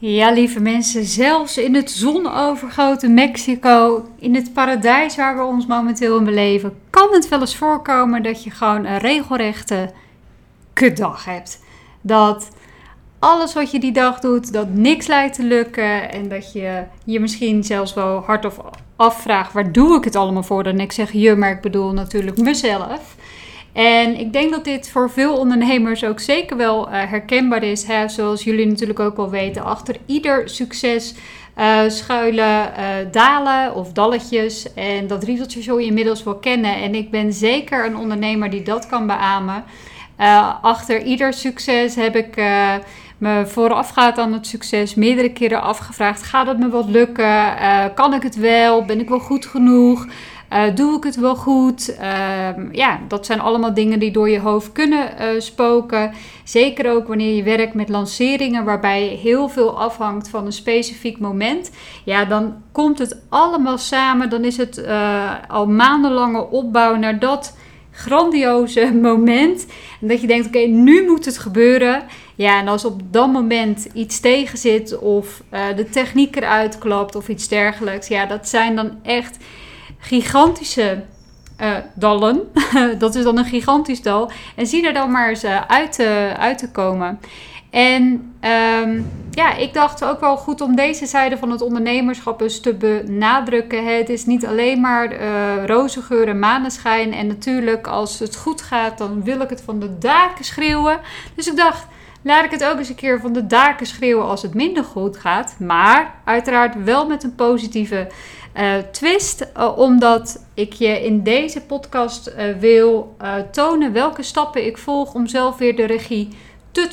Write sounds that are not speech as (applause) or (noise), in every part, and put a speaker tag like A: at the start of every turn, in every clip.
A: Ja, lieve mensen, zelfs in het zonovergoten Mexico, in het paradijs waar we ons momenteel in beleven, kan het wel eens voorkomen dat je gewoon een regelrechte kutdag hebt. Dat alles wat je die dag doet, dat niks lijkt te lukken en dat je je misschien zelfs wel hardop afvraagt, waar doe ik het allemaal voor? En ik zeg je, maar ik bedoel natuurlijk mezelf. En ik denk dat dit voor veel ondernemers ook zeker wel uh, herkenbaar is. Hè? Zoals jullie natuurlijk ook wel weten, achter ieder succes uh, schuilen uh, dalen of dalletjes. En dat riedeltje zul je inmiddels wel kennen. En ik ben zeker een ondernemer die dat kan beamen. achter ieder succes heb ik me voorafgaand aan het succes meerdere keren afgevraagd: gaat het me wat lukken? kan ik het wel? Ben ik wel goed genoeg? Uh, doe ik het wel goed? Uh, ja, dat zijn allemaal dingen die door je hoofd kunnen uh, spoken. Zeker ook wanneer je werkt met lanceringen, waarbij heel veel afhangt van een specifiek moment. Ja, dan komt het allemaal samen. Dan is het eh, al maandenlange opbouw naar dat grandioze (laughs) moment. En dat je denkt: oké, nu moet het gebeuren. Ja, en als op dat moment iets tegen zit, of de techniek eruit klapt, of iets dergelijks. Ja, dat zijn dan echt gigantische uh, dallen. (laughs) dat is dan een gigantisch dal. En zie er dan maar eens uh, uit, te, uit te komen. En um, ja, ik dacht ook wel goed om deze zijde van het ondernemerschap eens te benadrukken. Het is niet alleen maar uh, roze geur en maneschijn. En natuurlijk, als het goed gaat, dan wil ik het van de daken schreeuwen. Dus ik dacht, laat ik het ook eens een keer van de daken schreeuwen als het minder goed gaat. Maar uiteraard wel met een positieve uh, twist, uh, omdat ik je in deze podcast uh, wil tonen welke stappen ik volg om zelf weer de regie te,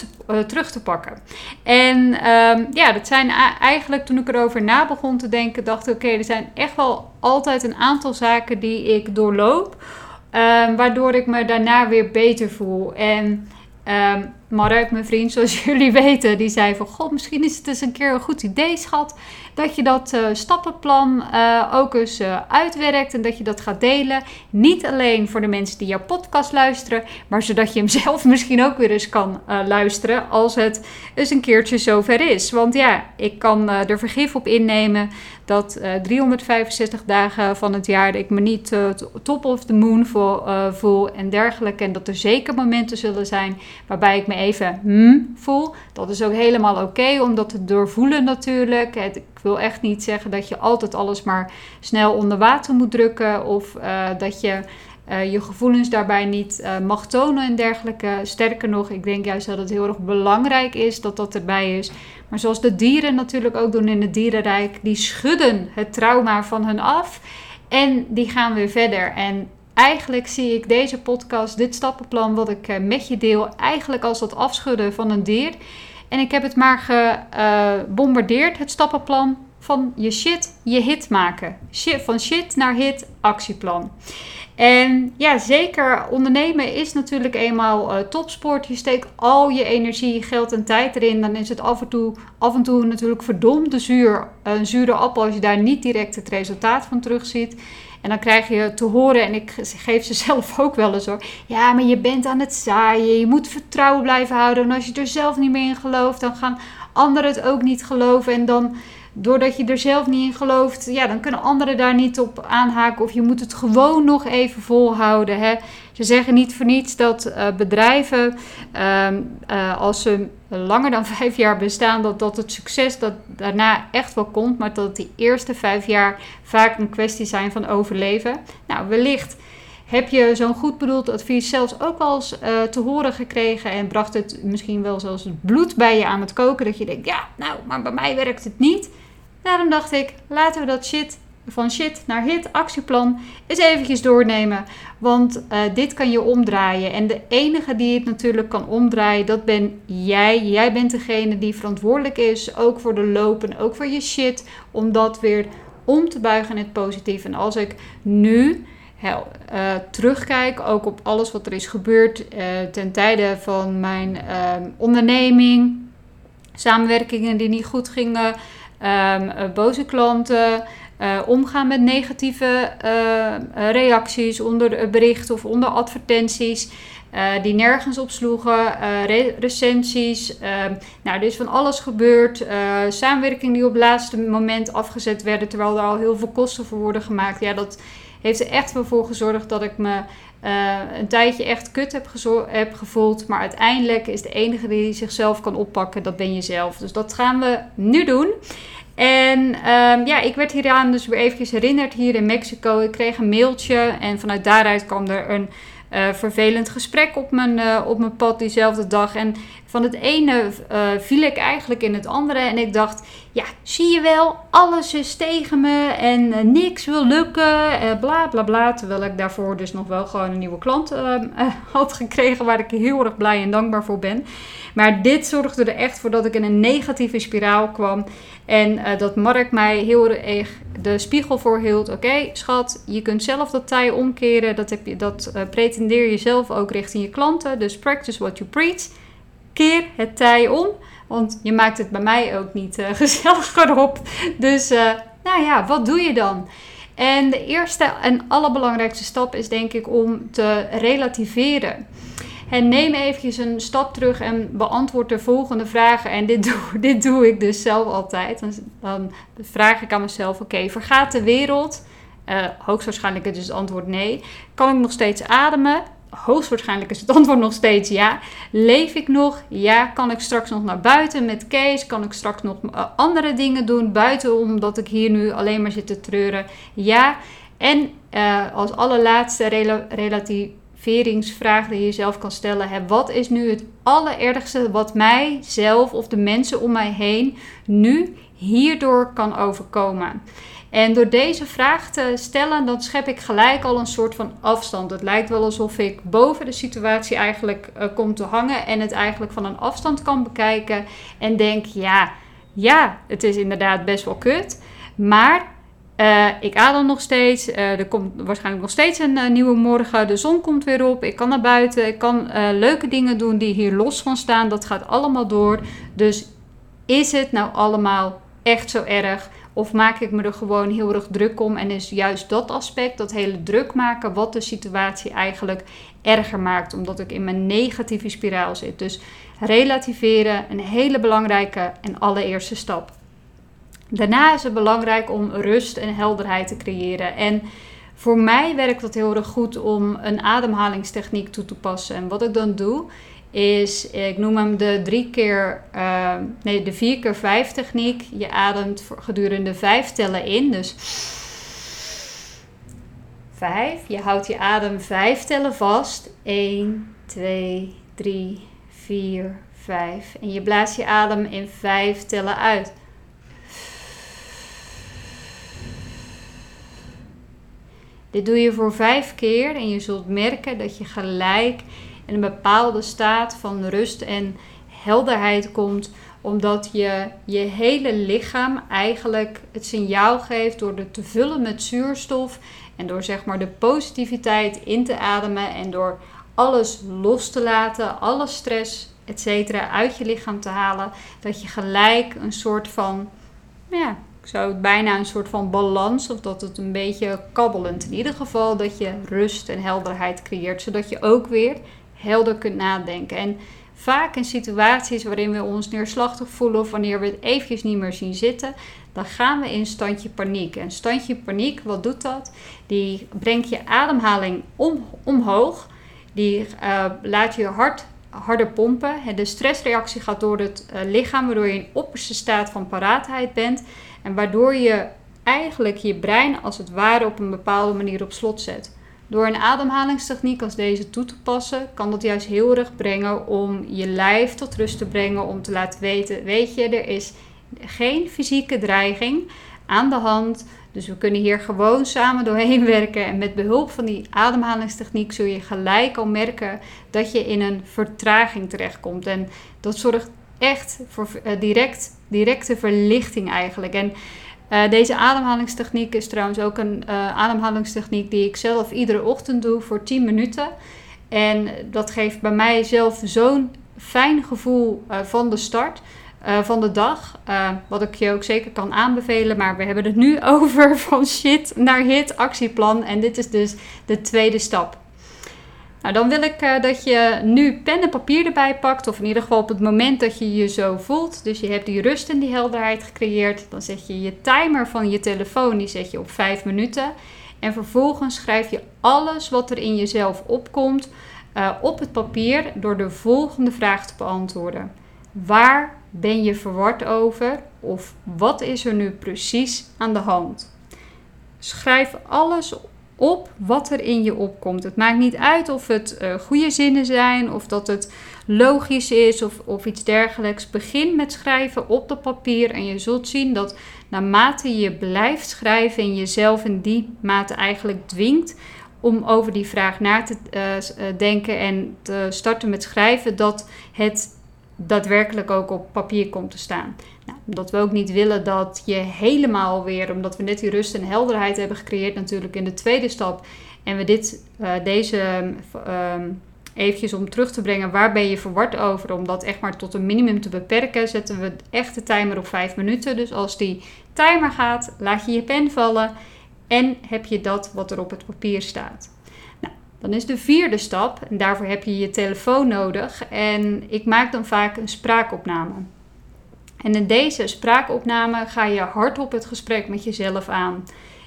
A: terug te pakken. En um, ja, dat zijn eigenlijk toen ik erover na begon te denken, dacht ik: oké, er zijn echt wel altijd een aantal zaken die ik doorloop, um, waardoor ik me daarna weer beter voel. En um, Mark, mijn vriend, zoals (laughs) jullie weten, die zei van... God, misschien is het eens een keer een goed idee, schat... dat je dat uh, stappenplan uh, ook eens uh, uitwerkt en dat je dat gaat delen. Niet alleen voor de mensen die jouw podcast luisteren... maar zodat je hem (laughs) zelf misschien ook weer eens kan luisteren... als het eens een keertje zover is. Want ja, ik kan er vergif op innemen dat 365 dagen van het jaar... ik me niet top of the moon voel, voel en dergelijke... en dat er zeker momenten zullen zijn waarbij ik me even hmm voel. Dat is ook helemaal oké om dat doorvoelen natuurlijk. ik wil echt niet zeggen dat je altijd alles maar snel onder water moet drukken of uh, dat je uh, je gevoelens daarbij niet uh, mag tonen en dergelijke. Sterker nog, ik denk juist dat het heel erg belangrijk is dat dat erbij is. Maar zoals de dieren natuurlijk ook doen in het dierenrijk, die schudden het trauma van hun af en die gaan weer verder. En Eigenlijk zie ik deze podcast, dit stappenplan wat ik eh, met je deel, eigenlijk als dat afschudden van een dier. En ik heb het maar gebombardeerd, het stappenplan van je shit je hit maken. Shit, van shit naar hit actieplan. En ja, zeker ondernemen is natuurlijk eenmaal uh, topsport. Je steekt al je energie, geld en tijd erin. Dan is het af en toe, af en toe natuurlijk verdomde zuur. Een zure appel als je daar niet direct het resultaat van terugziet. En dan krijg je te horen, en ik geef ze (laughs) zelf ook wel eens hoor. Ja, maar je bent aan het zaaien. Je moet vertrouwen blijven houden. En als je er zelf niet meer in gelooft, dan gaan anderen het ook niet geloven. En dan, doordat je er zelf niet in gelooft, ja, dan kunnen anderen daar niet op aanhaken. Of je moet het gewoon nog even volhouden. Hè? Ze zeggen niet voor niets dat uh, bedrijven, uh, uh, als ze langer dan (laughs) vijf jaar bestaan, dat, dat het succes dat daarna echt wel komt, maar dat die eerste vijf jaar vaak een kwestie zijn van overleven. Nou, wellicht heb je zo'n goed bedoeld advies zelfs ook al eens uh, te horen gekregen en bracht het misschien wel zelfs het bloed bij je aan het koken, dat je denkt, ja, nou, maar bij mij werkt het niet. Daarom dacht ik, laten we dat shit van shit naar hit actieplan eens eventjes doornemen. Want uh, dit kan je omdraaien. En de enige die het natuurlijk kan omdraaien, dat ben jij. Jij bent degene die verantwoordelijk is, ook voor de loop en ook voor je shit, om dat weer om te buigen in het positief. En als ik nu uh, terugkijk, ook op alles wat er is gebeurd uh, ten tijde van mijn ehm, onderneming, samenwerkingen die niet goed gingen, um, boze klanten, uh, omgaan met negatieve uh, reacties onder berichten of onder advertenties. die nergens op sloegen, re recensies. Ehm, nou, er is van alles gebeurd. samenwerking die op het laatste moment afgezet werden, terwijl er al heel veel kosten voor worden gemaakt. Ja, dat heeft er echt wel voor gezorgd dat ik me een tijdje echt kut heb, gevoeld. Maar uiteindelijk is de enige die zichzelf kan oppakken, dat ben je zelf. Dus dat gaan we nu doen. En um, ja, ik werd hieraan dus weer eventjes herinnerd hier in Mexico. Ik kreeg een mailtje en vanuit daaruit kwam er een uh, vervelend gesprek op mijn, uh, op mijn pad diezelfde dag. En van het ene uh, viel ik eigenlijk in het andere. En ik dacht, ja, zie je wel, alles is tegen me en niks wil lukken, bla bla bla. Terwijl ik daarvoor dus nog wel gewoon een nieuwe klant (laughs) had gekregen, waar ik heel erg blij en dankbaar voor ben. Maar dit zorgde er echt voor dat ik in een negatieve spiraal kwam. En dat Mark mij heel erg de spiegel voor hield. Oké, schat, je kunt zelf dat tij omkeren. Dat, heb je, dat pretendeer je zelf ook richting je klanten. Dus practice what you preach keer het tij om. Want je maakt het bij mij ook niet uh, (laughs) gezelliger op. Dus uh, nou ja, wat doe je dan? En de eerste en allerbelangrijkste stap is denk ik om te relativeren. En neem eventjes een stap terug en beantwoord de volgende vragen. En dit (laughs) doe, dit doe ik dus zelf altijd. Dan, dan vraag ik aan mezelf: oké, vergaat de wereld? Uh, hoogstwaarschijnlijk is het antwoord nee. Kan ik nog steeds ademen? Hoogstwaarschijnlijk is het antwoord nog steeds ja. Leef ik nog? Ja. Kan ik straks nog naar buiten met Kees? Kan ik straks nog eh, andere dingen doen buiten omdat ik hier nu alleen maar zit te treuren? Ja. En uh, als allerlaatste relativeringsvraag die je jezelf kan stellen: hè, wat is nu het allerergste wat mij zelf of de mensen om mij heen nu hierdoor kan overkomen? En door deze vraag te stellen, dan schep ik gelijk al een soort van afstand. Het lijkt wel alsof ik boven de situatie eigenlijk uh, kom te hangen en het eigenlijk van een afstand kan bekijken. En denk, ja, ja, het is inderdaad best wel kut. Maar uh, ik adem nog steeds. Uh, er komt waarschijnlijk nog steeds een nieuwe morgen. De zon komt weer op. Ik kan naar buiten. Ik kan leuke dingen doen die hier los van staan. Dat gaat allemaal door. Dus is het nou allemaal echt zo erg? Of maak ik me er gewoon heel erg druk om en is juist dat aspect, dat hele druk maken, wat de situatie eigenlijk erger maakt, omdat ik in mijn negatieve spiraal zit. Dus relativeren, een hele belangrijke en allereerste stap. Daarna is het belangrijk om rust en helderheid te creëren. En voor mij werkt dat heel erg goed om een ademhalingstechniek toe te passen. En wat ik dan doe, is, ik noem hem de drie keer, uh, nee, de vier keer vijf techniek. Je ademt gedurende vijf tellen in, dus vijf. Je houdt je adem vijf tellen vast. 1, 2, 3, 4, 5. En je blaast je adem in vijf tellen uit. Dit doe je voor vijf keer en je zult merken dat je gelijk een bepaalde staat van rust en helderheid komt, omdat je je hele lichaam eigenlijk het signaal geeft door het te vullen met zuurstof en door zeg maar de positiviteit in te ademen en door alles los te laten, alle stress, etc. uit je lichaam te halen, dat je gelijk een soort van, ja, ik zou het bijna een soort van balans, of dat het een beetje kabbelend. In ieder geval dat je rust en helderheid creëert, zodat je ook weer helder kunt nadenken. En vaak in situaties waarin we ons neerslachtig voelen of wanneer we het eventjes niet meer zien zitten, dan gaan we in standje paniek. En standje paniek, wat doet dat? Die brengt je ademhaling om, omhoog. Die uh, laat je hart harder pompen. De stressreactie gaat door het uh, lichaam, waardoor je in opperste staat van paraatheid bent. En waardoor je eigenlijk je brein als het ware op een bepaalde manier op slot zet. Door een ademhalingstechniek als deze toe te passen, kan dat juist heel erg brengen om je lijf tot rust te brengen. Om te laten weten: weet je, er is geen fysieke dreiging aan de hand. Dus we kunnen hier gewoon samen doorheen (laughs) werken. En met behulp van die ademhalingstechniek zul je gelijk al merken dat je in een vertraging terechtkomt. En dat zorgt echt voor eh, direct, directe verlichting eigenlijk. En uh, deze ademhalingstechniek is trouwens ook een uh, ademhalingstechniek die ik zelf iedere ochtend doe voor 10 minuten. En dat geeft bij mij zelf zo'n fijn gevoel uh, van de start. eh, van de dag. Eh, wat ik je ook zeker kan aanbevelen. Maar we hebben het nu (laughs) over van shit naar hit actieplan. En dit is dus de tweede stap. Nou, dan wil ik uh, dat je nu pen en papier erbij pakt. Of in ieder geval op het moment dat je je zo voelt. Dus je hebt die rust en die helderheid gecreëerd. Dan zet je je timer van je telefoon, die zet je op 5 minuten. En vervolgens schrijf je alles wat er in jezelf opkomt uh, op het papier door de volgende vraag te beantwoorden. Waar ben je verward over? Of wat is er nu precies aan de hand? Schrijf alles op wat er in je opkomt. Het maakt niet uit of het uh, goede zinnen zijn of dat het logisch is of, of iets dergelijks. Begin met schrijven op dat papier en je zult zien dat naarmate je blijft schrijven en jezelf in die mate eigenlijk dwingt om over die vraag na te uh, denken en te starten met schrijven, dat het daadwerkelijk ook op papier komt te staan. Nou, omdat we ook niet willen dat je helemaal weer, omdat we net die rust en helderheid hebben gecreëerd natuurlijk in de tweede stap, en we dit, uh, deze um, eventjes om terug te brengen, waar ben je verward over, om dat echt maar tot een minimum te beperken, zetten we echt de timer op 5 minuten. Dus als die timer gaat, laat je je pen vallen en heb je dat wat er op het papier staat. Nou, dan is de vierde stap, en daarvoor heb je je telefoon nodig. En ik maak dan vaak een spraakopname. En in deze spraakopname ga je hardop het gesprek met jezelf aan.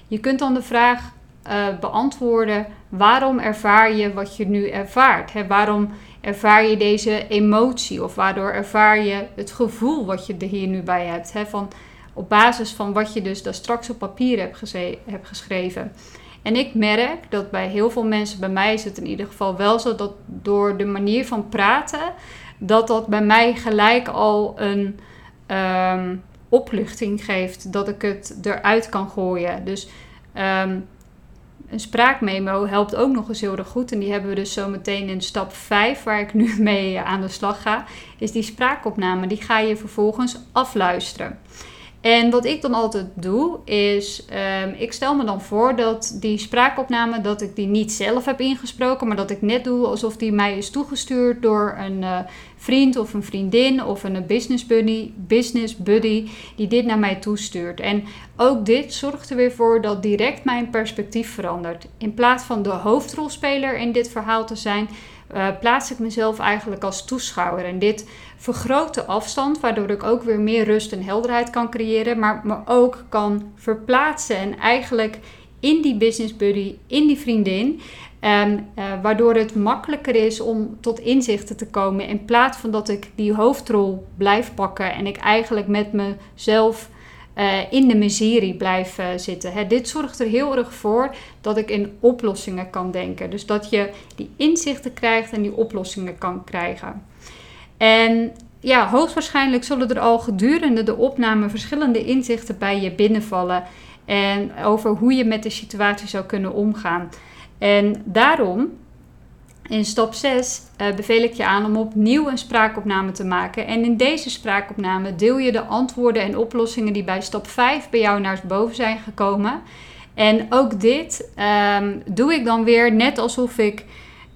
A: Je kunt dan de vraag uh, beantwoorden: waarom ervaar je wat je nu ervaart? Waarom ervaar je deze emotie? Of waardoor ervaar je het gevoel wat je er hier nu bij hebt? Van, op basis van wat je dus daar straks op papier hebt, hebt geschreven. En ik merk dat bij heel veel mensen, bij mij is het in ieder geval wel zo dat door de manier van praten, dat dat bij mij gelijk al een um, opluchting geeft. Dat ik het eruit kan gooien. Dus um, een spraakmemo helpt ook nog eens heel erg goed. En die hebben we dus zo meteen in stap 5, waar ik nu (laughs) mee aan de slag ga. Is die spraakopname. Die ga je vervolgens afluisteren. En wat ik dan altijd doe, is um, ik stel me dan voor dat die spraakopname, dat ik die niet zelf heb ingesproken, maar dat ik net doe alsof die mij is toegestuurd door een uh, vriend of een vriendin of een business buddy, business buddy die dit naar mij toestuurt. En ook dit zorgt er weer voor dat direct mijn perspectief verandert. In plaats van de hoofdrolspeler in dit verhaal te zijn, uh, plaats ik mezelf eigenlijk als toeschouwer. En dit vergroot de afstand, waardoor ik ook weer meer rust en helderheid kan creëren, maar me ook kan verplaatsen en eigenlijk in die business buddy, in die vriendin. Um, uh, waardoor het makkelijker is om tot inzichten te komen. In plaats van dat ik die hoofdrol blijf pakken en ik eigenlijk met mezelf uh, in de miserie blijf uh, zitten. Hè, dit zorgt er heel erg voor dat ik in oplossingen kan denken. Dus dat je die inzichten krijgt en die oplossingen kan krijgen. En ja, hoogstwaarschijnlijk zullen er al gedurende de opname verschillende inzichten bij je binnenvallen. En over hoe je met de situatie zou kunnen omgaan. En daarom in stap 6 uh, eh, beveel ik je aan om opnieuw een spraakopname te maken. En in deze spraakopname deel je de antwoorden en oplossingen die bij stap 5 bij jou naar boven zijn gekomen. En ook dit um, doe ik dan weer net alsof ik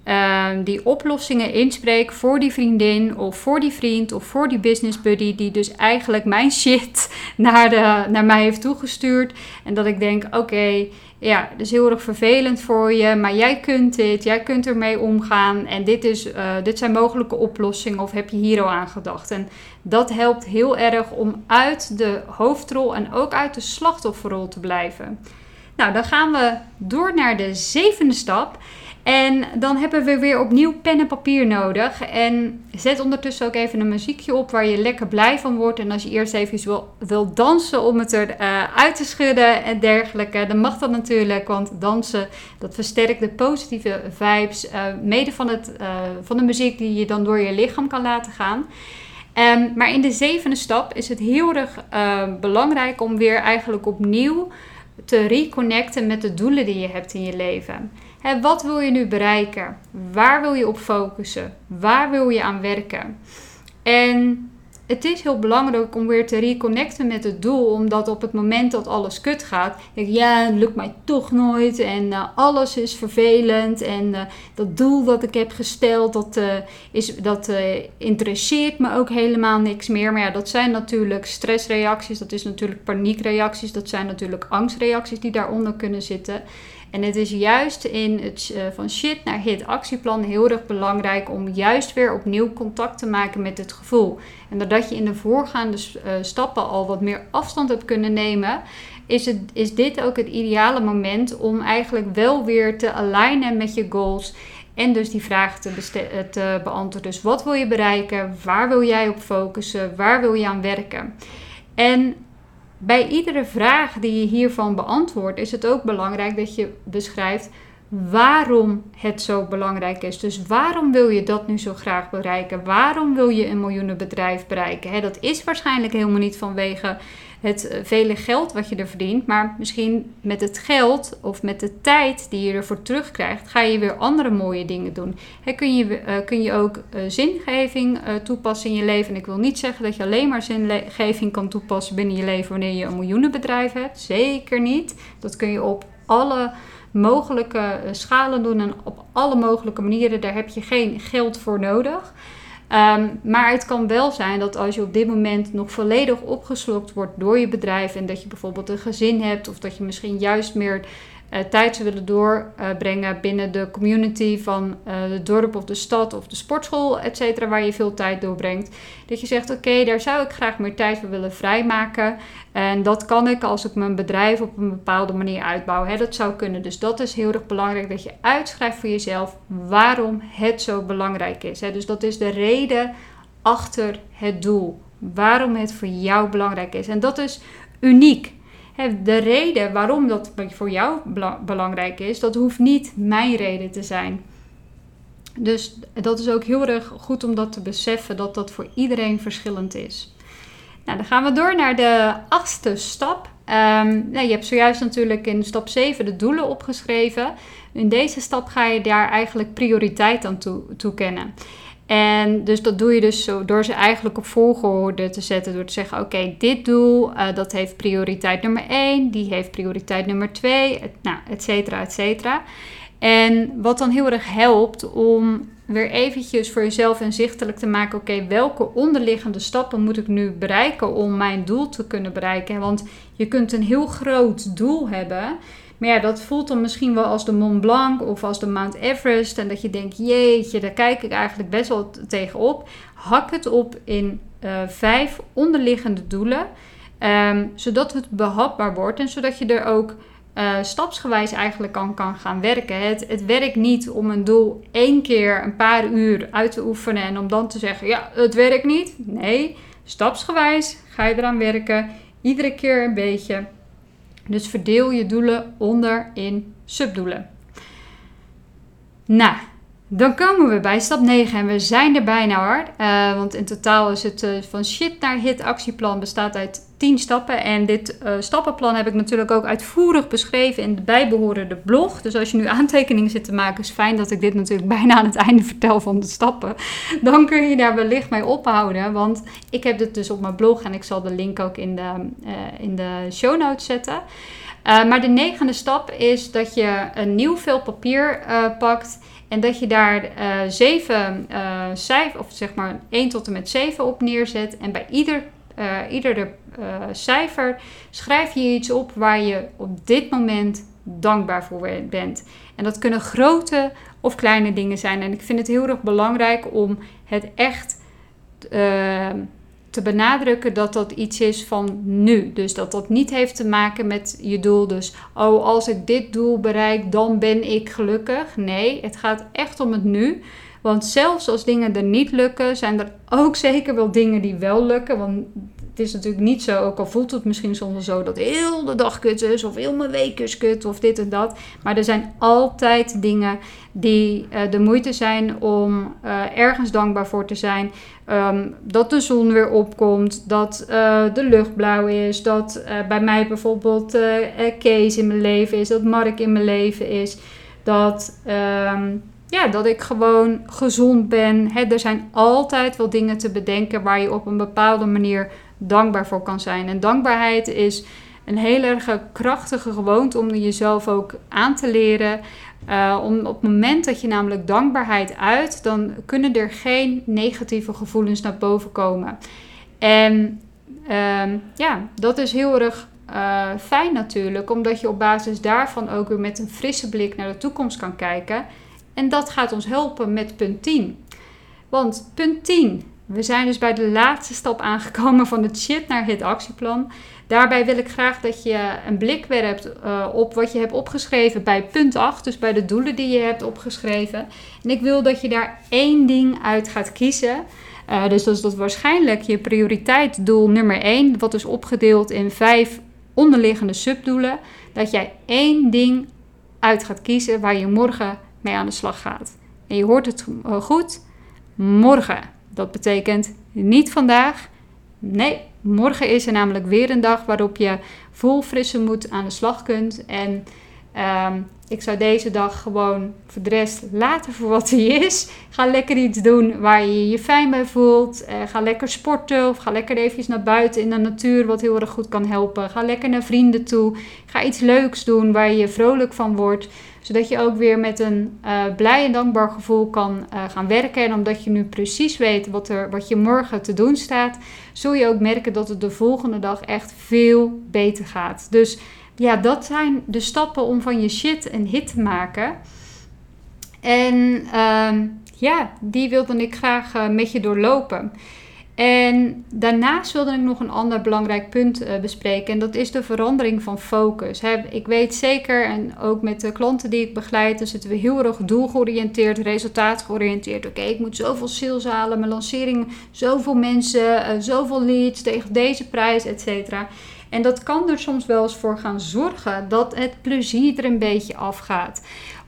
A: um, die oplossingen inspreek voor die vriendin of voor die vriend of voor die business buddy die dus eigenlijk mijn (laughs) shit naar, de, naar mij heeft toegestuurd. En dat ik denk, oké, ja, dat is heel erg vervelend voor je, maar jij kunt dit, jij kunt ermee omgaan en dit, is, uh, dit zijn mogelijke oplossingen of heb je hier al aan gedacht? En dat helpt heel erg om uit de hoofdrol en ook uit de slachtofferrol te blijven. Nou, dan gaan we door naar de zevende stap. En dan hebben we weer opnieuw pen en papier nodig. En zet ondertussen ook even een muziekje op waar je lekker blij van wordt. En als je eerst even wil, wil dansen om het eruit uh, uit te schudden en dergelijke, dan mag dat natuurlijk. Want dansen, dat versterkt de positieve vibes. Uh, mede van, het, uh, van de muziek die je dan door je lichaam kan laten gaan. Um, maar in de zevende stap is het heel erg belangrijk om weer eigenlijk opnieuw te reconnecten met de doelen die je hebt in je leven wat wil je nu bereiken? Waar wil je op focussen? Waar wil je aan werken? En het is heel belangrijk om weer te reconnecten met het doel. Omdat op het moment dat alles kut gaat, denk je, ja, het lukt mij toch nooit. En uh, alles is vervelend. En uh, dat doel dat ik heb gesteld, dat, uh, is, dat interesseert me ook helemaal niks meer. Maar ja, dat zijn natuurlijk stressreacties, dat is natuurlijk paniekreacties, dat zijn natuurlijk angstreacties die daaronder kunnen zitten. En het is juist in het uh, van shit naar hit actieplan heel erg belangrijk om juist weer opnieuw contact te maken met het gevoel. En doordat je in de voorgaande uh, stappen al wat meer afstand hebt kunnen nemen, is, het, is dit ook het ideale moment om eigenlijk wel weer te alignen met je goals. En dus die vraag te, eh, te beantwoorden. Dus wat wil je bereiken? Waar wil jij op focussen? Waar wil je aan werken? En bij iedere vraag die je hiervan beantwoordt, is het ook belangrijk dat je beschrijft waarom het zo belangrijk is. Dus waarom wil je dat nu zo graag bereiken? Waarom wil je een miljoenenbedrijf bereiken? dat is waarschijnlijk helemaal niet vanwege het eh, vele geld wat je er verdient. Maar misschien met het geld of met de tijd die je ervoor terugkrijgt, ga je weer andere mooie dingen doen. kun, je, uh, kun je ook uh, zingeving toepassen in je leven. En ik wil niet zeggen dat je alleen maar zingeving kan toepassen binnen je leven wanneer je een miljoenenbedrijf hebt. Zeker niet. Dat kun je op alle mogelijke schalen doen en op alle mogelijke manieren. Daar heb je geen geld voor nodig. Um, maar het kan wel zijn dat als je op dit moment nog volledig opgeslokt wordt door je bedrijf en dat je bijvoorbeeld een gezin hebt of dat je misschien juist meer tijd zou willen doorbrengen binnen de community van uh, het dorp of de stad of de sportschool, et cetera, waar je veel tijd doorbrengt. Dat je zegt: Oké, daar zou ik graag meer tijd voor willen vrijmaken. En dat kan ik als ik mijn bedrijf op een bepaalde manier uitbouw. Hè, dat zou kunnen. Dus dat is heel erg belangrijk dat je uitschrijft voor jezelf waarom het zo belangrijk is. Hè. Dus dat is de reden achter het doel. Waarom het voor jou belangrijk is. En dat is uniek de reden waarom dat voor jou belangrijk is, dat hoeft niet mijn reden te zijn. Dus dat is ook heel erg goed om dat te beseffen, dat dat voor iedereen verschillend is. Nou, dan gaan we door naar de achtste stap. Um, nou, je hebt zojuist natuurlijk in stap 7 de doelen opgeschreven. In deze stap ga je daar eigenlijk prioriteit aan toe, toekennen. En dus dat doe je dus door ze eigenlijk op volgorde te zetten. Door te zeggen, oké, dit doel, uh, dat heeft prioriteit nummer 1. Die heeft prioriteit nummer 2. Et, nou, et cetera, et cetera. En wat dan heel erg helpt om weer eventjes voor jezelf inzichtelijk te maken... oké, welke onderliggende stappen moet ik nu bereiken om mijn doel te kunnen bereiken? Want je kunt een heel groot doel hebben... Maar ja, dat voelt dan misschien wel als de Mont Blanc of als de Mount Everest. En dat je denkt, jeetje, daar kijk ik eigenlijk best wel tegenop. Hak het op in uh, vijf onderliggende doelen. Um, zodat het behapbaar wordt en zodat je er ook uh, stapsgewijs eigenlijk aan kan gaan werken. Het, het werkt niet om een doel één keer een paar uur uit te oefenen en om dan te zeggen, ja, het werkt niet. Nee, stapsgewijs ga je eraan werken. Iedere keer een beetje. Dus verdeel je doelen onder in subdoelen. Nou, dan komen we bij stap 9 en we zijn er bijna hoor. Uh, want in totaal is het uh, van shit naar hit actieplan bestaat uit 10 stappen. En dit uh, stappenplan heb ik natuurlijk ook uitvoerig beschreven in de bijbehorende blog. Dus als je nu aantekeningen zit te maken, is fijn dat ik dit natuurlijk (laughs) bijna aan het einde vertel van de stappen. Dan kun je daar wellicht mee ophouden. Want ik heb dit dus op mijn blog en ik zal de link ook in de, in de show notes zetten. Maar de negende stap is dat je een nieuw vel papier pakt. En dat je daar uh, zeven uh, cijfers, of zeg maar 1 tot en met 7 op neerzet. En bij ieder, uh, iedere cijfer schrijf je iets op waar je op dit moment dankbaar voor bent. En dat kunnen grote of kleine dingen zijn. En ik vind het heel erg belangrijk om het echt te benadrukken dat dat iets is van nu. Dus dat dat niet heeft te maken met je doel. Dus, oh, als ik dit doel bereik, dan ben ik gelukkig. Nee, het gaat echt om het nu. Want zelfs als dingen er niet lukken, zijn er ook zeker wel dingen die wel lukken. Want het is natuurlijk niet zo, ook al voelt het misschien soms zo dat heel de dag kut is, of heel mijn week is kut, of dit en dat. Maar er zijn altijd dingen die uh, de moeite zijn om uh, ergens dankbaar voor te zijn. Um, dat de zon weer opkomt, dat uh, de lucht blauw is, dat bij mij bijvoorbeeld Kees in mijn leven is, dat Mark in mijn leven is, dat. Um, ja, dat ik gewoon gezond ben. er zijn altijd wel dingen te bedenken waar je op een bepaalde manier dankbaar voor kan zijn. En dankbaarheid is een heel erg krachtige gewoonte om jezelf ook aan te leren. Uh, om, op het moment dat je namelijk dankbaarheid uit, dan kunnen er geen negatieve gevoelens naar boven komen. En um, ja, dat is heel erg uh, fijn natuurlijk, omdat je op basis daarvan ook weer met een frisse blik naar de toekomst kan kijken. En dat gaat ons helpen met punt 10. Want punt 10, we zijn dus bij de laatste stap aangekomen van het shit naar het actieplan. Daarbij wil ik graag dat je een blik werpt uh, op wat je hebt opgeschreven bij punt 8, dus bij de doelen die je hebt opgeschreven. En ik wil dat je daar één ding uit gaat kiezen. Uh, dus dat is dat waarschijnlijk je prioriteitsdoel nummer 1, wat is opgedeeld in vijf onderliggende subdoelen. Dat jij één ding uit gaat kiezen waar je morgen mee aan de slag gaat. En je hoort het eh, goed, morgen. Dat betekent niet vandaag. Nee, morgen is er namelijk weer een dag waarop je vol frisse moed aan de slag kunt. En ehm, ik zou deze dag gewoon voor de rest laten voor wat hij is. Ga lekker iets doen waar je je fijn bij voelt. Uh, ga lekker sporten of ga lekker even naar buiten in de natuur, wat heel erg goed kan helpen. Ga lekker naar vrienden toe. Ga iets leuks doen waar je vrolijk van wordt zodat je ook weer met een uh, blij en dankbaar gevoel kan uh, gaan werken. En omdat je nu precies weet wat, er, wat je morgen te doen staat, zul je ook merken dat het de volgende dag echt veel beter gaat. Dus ja, dat zijn de stappen om van je shit een hit te maken. En uh, ja, die wilde ik graag uh, met je doorlopen. En daarnaast wilde ik nog een ander belangrijk punt uh, bespreken. En dat is de verandering van focus. ik weet zeker, en ook met de klanten die ik begeleid, dan zitten we heel erg doelgeoriënteerd, resultaatgeoriënteerd. Oké, ik moet zoveel sales halen, mijn lancering, zoveel mensen, uh, zoveel leads tegen deze prijs, et cetera. En dat kan er soms wel eens voor gaan zorgen dat het plezier er een beetje afgaat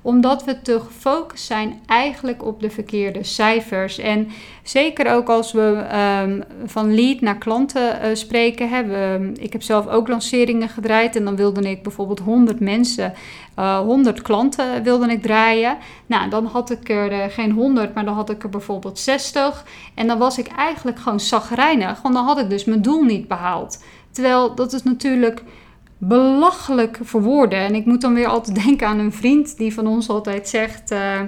A: omdat we te gefocust zijn eigenlijk op de verkeerde cijfers. En zeker ook als we um, van lead naar klanten uh, spreken. Hè, ik heb zelf ook lanceringen gedraaid en dan wilde ik bijvoorbeeld 100 mensen, uh, eh, 100 klanten wilde ik draaien. Nou, dan had ik er uh, geen 100, maar dan had ik er bijvoorbeeld 60. En dan was ik eigenlijk gewoon zagrijnig, want dan had ik dus mijn doel niet behaald. Terwijl dat is natuurlijk belachelijk voor woorden. En ik moet dan weer altijd (laughs) denken aan een vriend die van ons altijd zegt. Uh,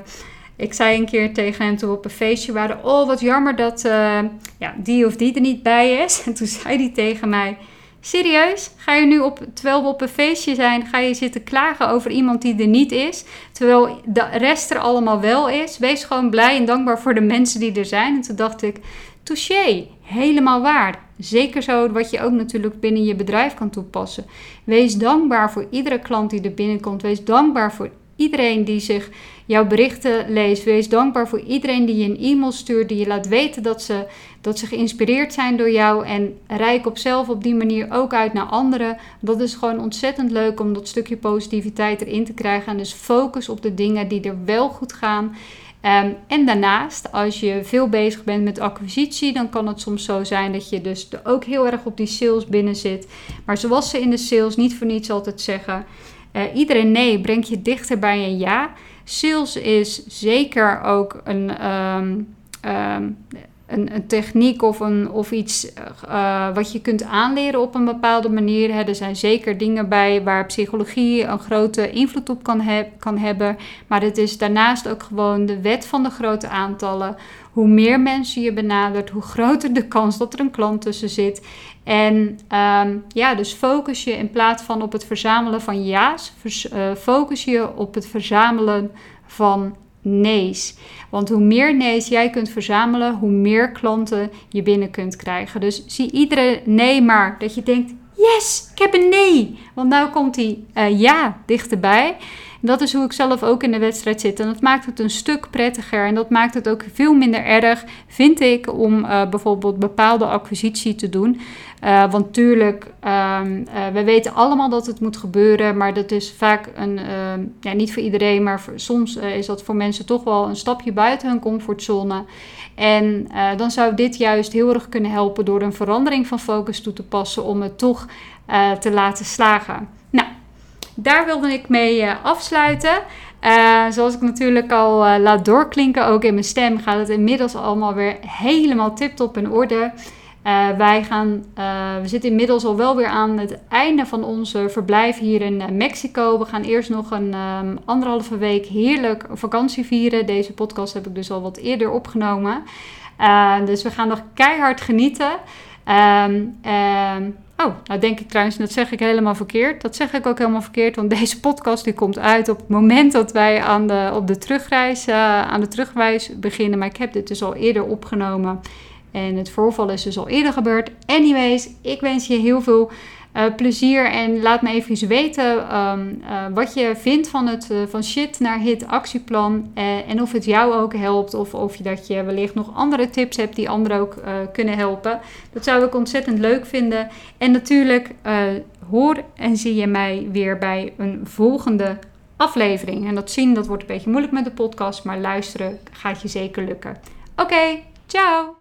A: ik zei een keer tegen hem toen we op een feestje waren: Oh, wat jammer dat uh, ja, die of die er niet bij is. (laughs) En toen zei hij tegen mij: Serieus? Ga je nu op, terwijl we op een feestje zijn, ga je zitten klagen over iemand die er niet is? Terwijl de rest er allemaal wel is. Wees gewoon blij en dankbaar voor de mensen die er zijn. En toen dacht ik: Touché, helemaal waar. Zeker zo wat je ook natuurlijk binnen je bedrijf kan toepassen. Wees dankbaar voor iedere klant die er binnenkomt. Wees dankbaar voor iedereen die zich jouw berichten leest. Wees dankbaar voor iedereen die je een e-mail stuurt, die je laat weten dat ze, dat ze geïnspireerd zijn door jou. En rijk op zelf op die manier ook uit naar anderen. Dat is gewoon ontzettend leuk om dat stukje positiviteit erin te krijgen. En dus focus op de dingen die er wel goed gaan. Ehm, en daarnaast, als je veel bezig bent met acquisitie, dan kan het soms zo zijn dat je dus ook heel erg op die sales binnen zit. Maar zoals ze in de sales niet voor niets altijd zeggen, uh, iedereen nee brengt je dichter bij een ja. Sales is zeker ook een, ehm, ehm, een, een, techniek of, een, of iets uh, wat je kunt aanleren op een bepaalde manier. Hè. Er zijn zeker dingen bij waar psychologie een grote invloed op kan, kan hebben. Maar het is daarnaast ook gewoon de wet van de grote aantallen. Hoe meer mensen je benadert, hoe groter de kans dat er een klant tussen zit. En um, ja, dus focus je in plaats van op het verzamelen van ja's, uh, focus je op het verzamelen van nee's. Want hoe meer nee's jij kunt verzamelen, hoe meer klanten je binnen kunt krijgen. Dus zie iedere nee maar dat je denkt: yes, ik heb een nee. Want nu komt die uh, ja dichterbij. Dat is hoe ik zelf ook in de wedstrijd zit. En dat maakt het een stuk prettiger. En dat maakt het ook veel minder erg, vind ik, om uh, bijvoorbeeld bepaalde acquisitie te doen. Uh, want tuurlijk, um, uh, we weten allemaal dat het moet gebeuren. Maar dat is vaak een, uh, ja, niet voor iedereen, maar soms is dat voor mensen toch wel een stapje buiten hun comfortzone. En dan zou dit juist heel erg kunnen helpen door een verandering van focus toe te passen om het toch te laten slagen. Nou, daar wilde ik mee afsluiten. Zoals ik natuurlijk al laat doorklinken, ook in mijn stem, gaat het inmiddels allemaal weer helemaal tip-top in orde. Uh, wij gaan, we zitten inmiddels al wel weer aan het einde van onze verblijf hier in Mexico. We gaan eerst nog een um, anderhalve week heerlijk vakantie vieren. Deze podcast heb ik dus al wat eerder opgenomen. dus we gaan nog keihard genieten. Um, um, Oh, nou denk ik trouwens, dat zeg ik helemaal verkeerd. Dat zeg ik ook helemaal verkeerd, want (laughs) deze podcast die komt uit op het moment dat wij aan de, op de terugreis, aan de terugreis beginnen. Maar ik heb dit dus al eerder opgenomen en het voorval is dus al eerder gebeurd. Anyways, ik wens je heel veel uh, plezier. En laat me even weten um, uh, wat je vindt van het uh, van shit naar hit actieplan. en of het jou ook helpt. Of of je dat je wellicht nog andere tips hebt die anderen ook kunnen helpen. Dat zou ik ontzettend leuk vinden. En natuurlijk hoor en zie je mij weer bij een volgende aflevering. En dat zien, dat wordt een beetje moeilijk met de podcast. Maar luisteren gaat je zeker lukken. Oké, ciao!